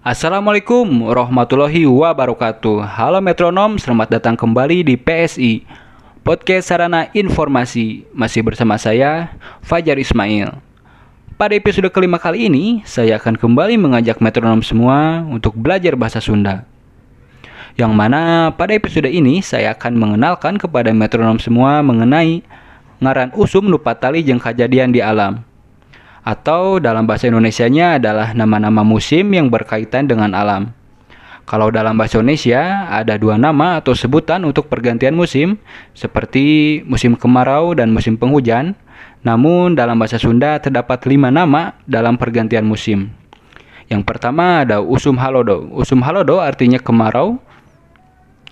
Assalamualaikum warahmatullahi wabarakatuh. Halo metronom, selamat datang kembali di PSI Podcast Sarana Informasi. Masih bersama saya, Fajar Ismail. Pada episode kelima kali ini, saya akan kembali mengajak metronom semua untuk belajar bahasa Sunda. Yang mana pada episode ini saya akan mengenalkan kepada metronom semua mengenai ngaran usum nupatali jeung kejadian di alam atau dalam bahasa Indonesianya adalah nama-nama musim yang berkaitan dengan alam. Kalau dalam bahasa Indonesia ada dua nama atau sebutan untuk pergantian musim seperti musim kemarau dan musim penghujan. Namun dalam bahasa Sunda terdapat lima nama dalam pergantian musim. Yang pertama ada usum halodo. Usum halodo artinya kemarau.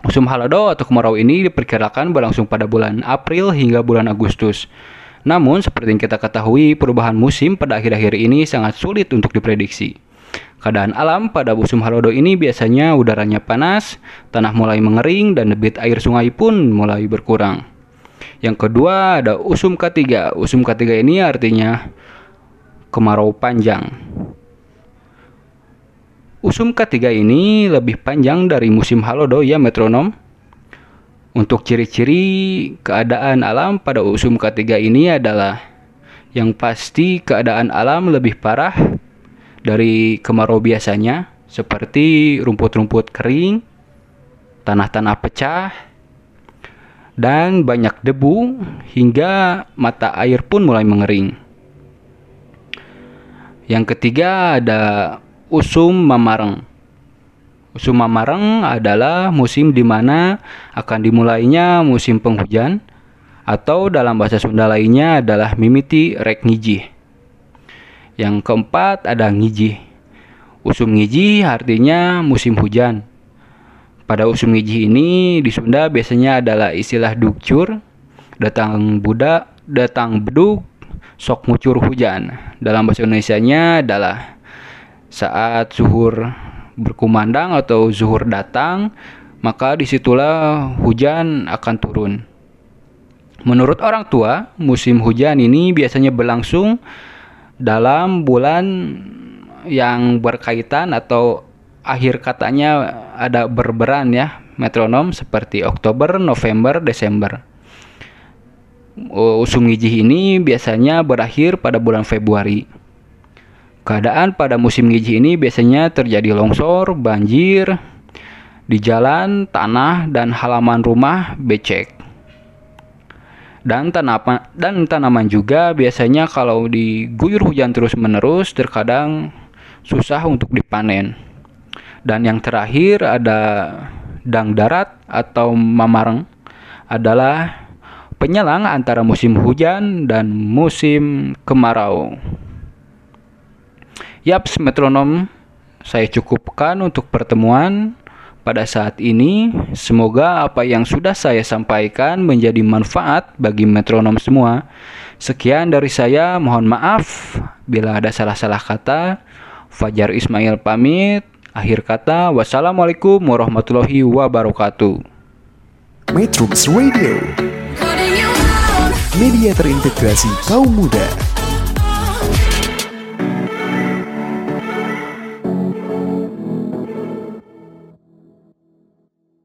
Usum halodo atau kemarau ini diperkirakan berlangsung pada bulan April hingga bulan Agustus. Namun, seperti yang kita ketahui, perubahan musim pada akhir-akhir ini sangat sulit untuk diprediksi. Keadaan alam pada musim halodo ini biasanya udaranya panas, tanah mulai mengering, dan debit air sungai pun mulai berkurang. Yang kedua ada usum ketiga. Usum ketiga ini artinya kemarau panjang. Usum ketiga ini lebih panjang dari musim halodo ya metronom. Untuk ciri-ciri keadaan alam pada usum ketiga ini adalah yang pasti keadaan alam lebih parah dari kemarau biasanya seperti rumput-rumput kering, tanah-tanah pecah, dan banyak debu hingga mata air pun mulai mengering. Yang ketiga ada usum mamareng. Usum mamareng adalah musim di mana akan dimulainya musim penghujan atau dalam bahasa Sunda lainnya adalah mimiti rek ngiji. Yang keempat ada ngiji. Usum ngiji artinya musim hujan. Pada usum ngiji ini di Sunda biasanya adalah istilah dukcur, datang budak, datang beduk, sok ngucur hujan. Dalam bahasa Indonesianya adalah saat zuhur berkumandang atau zuhur datang, maka di situlah hujan akan turun. Menurut orang tua, musim hujan ini biasanya berlangsung dalam bulan yang berkaitan atau akhir katanya ada berberan ya metronom seperti Oktober, November, Desember. Usum ngijih ini biasanya berakhir pada bulan Februari. Keadaan pada musim ngiji ini biasanya terjadi longsor, banjir di jalan, tanah, dan halaman rumah becek. Dan tanaman dan tanaman juga biasanya kalau diguyur hujan terus-menerus terkadang susah untuk dipanen. Dan yang terakhir ada dang darat atau mamareng adalah penyelang antara musim hujan dan musim kemarau. Yaps metronom saya cukupkan untuk pertemuan pada saat ini. Semoga apa yang sudah saya sampaikan menjadi manfaat bagi metronom semua. Sekian dari saya, mohon maaf bila ada salah-salah kata. Fajar Ismail pamit. Akhir kata, wassalamualaikum warahmatullahi wabarakatuh. Metrums Radio. Media terintegrasi kaum muda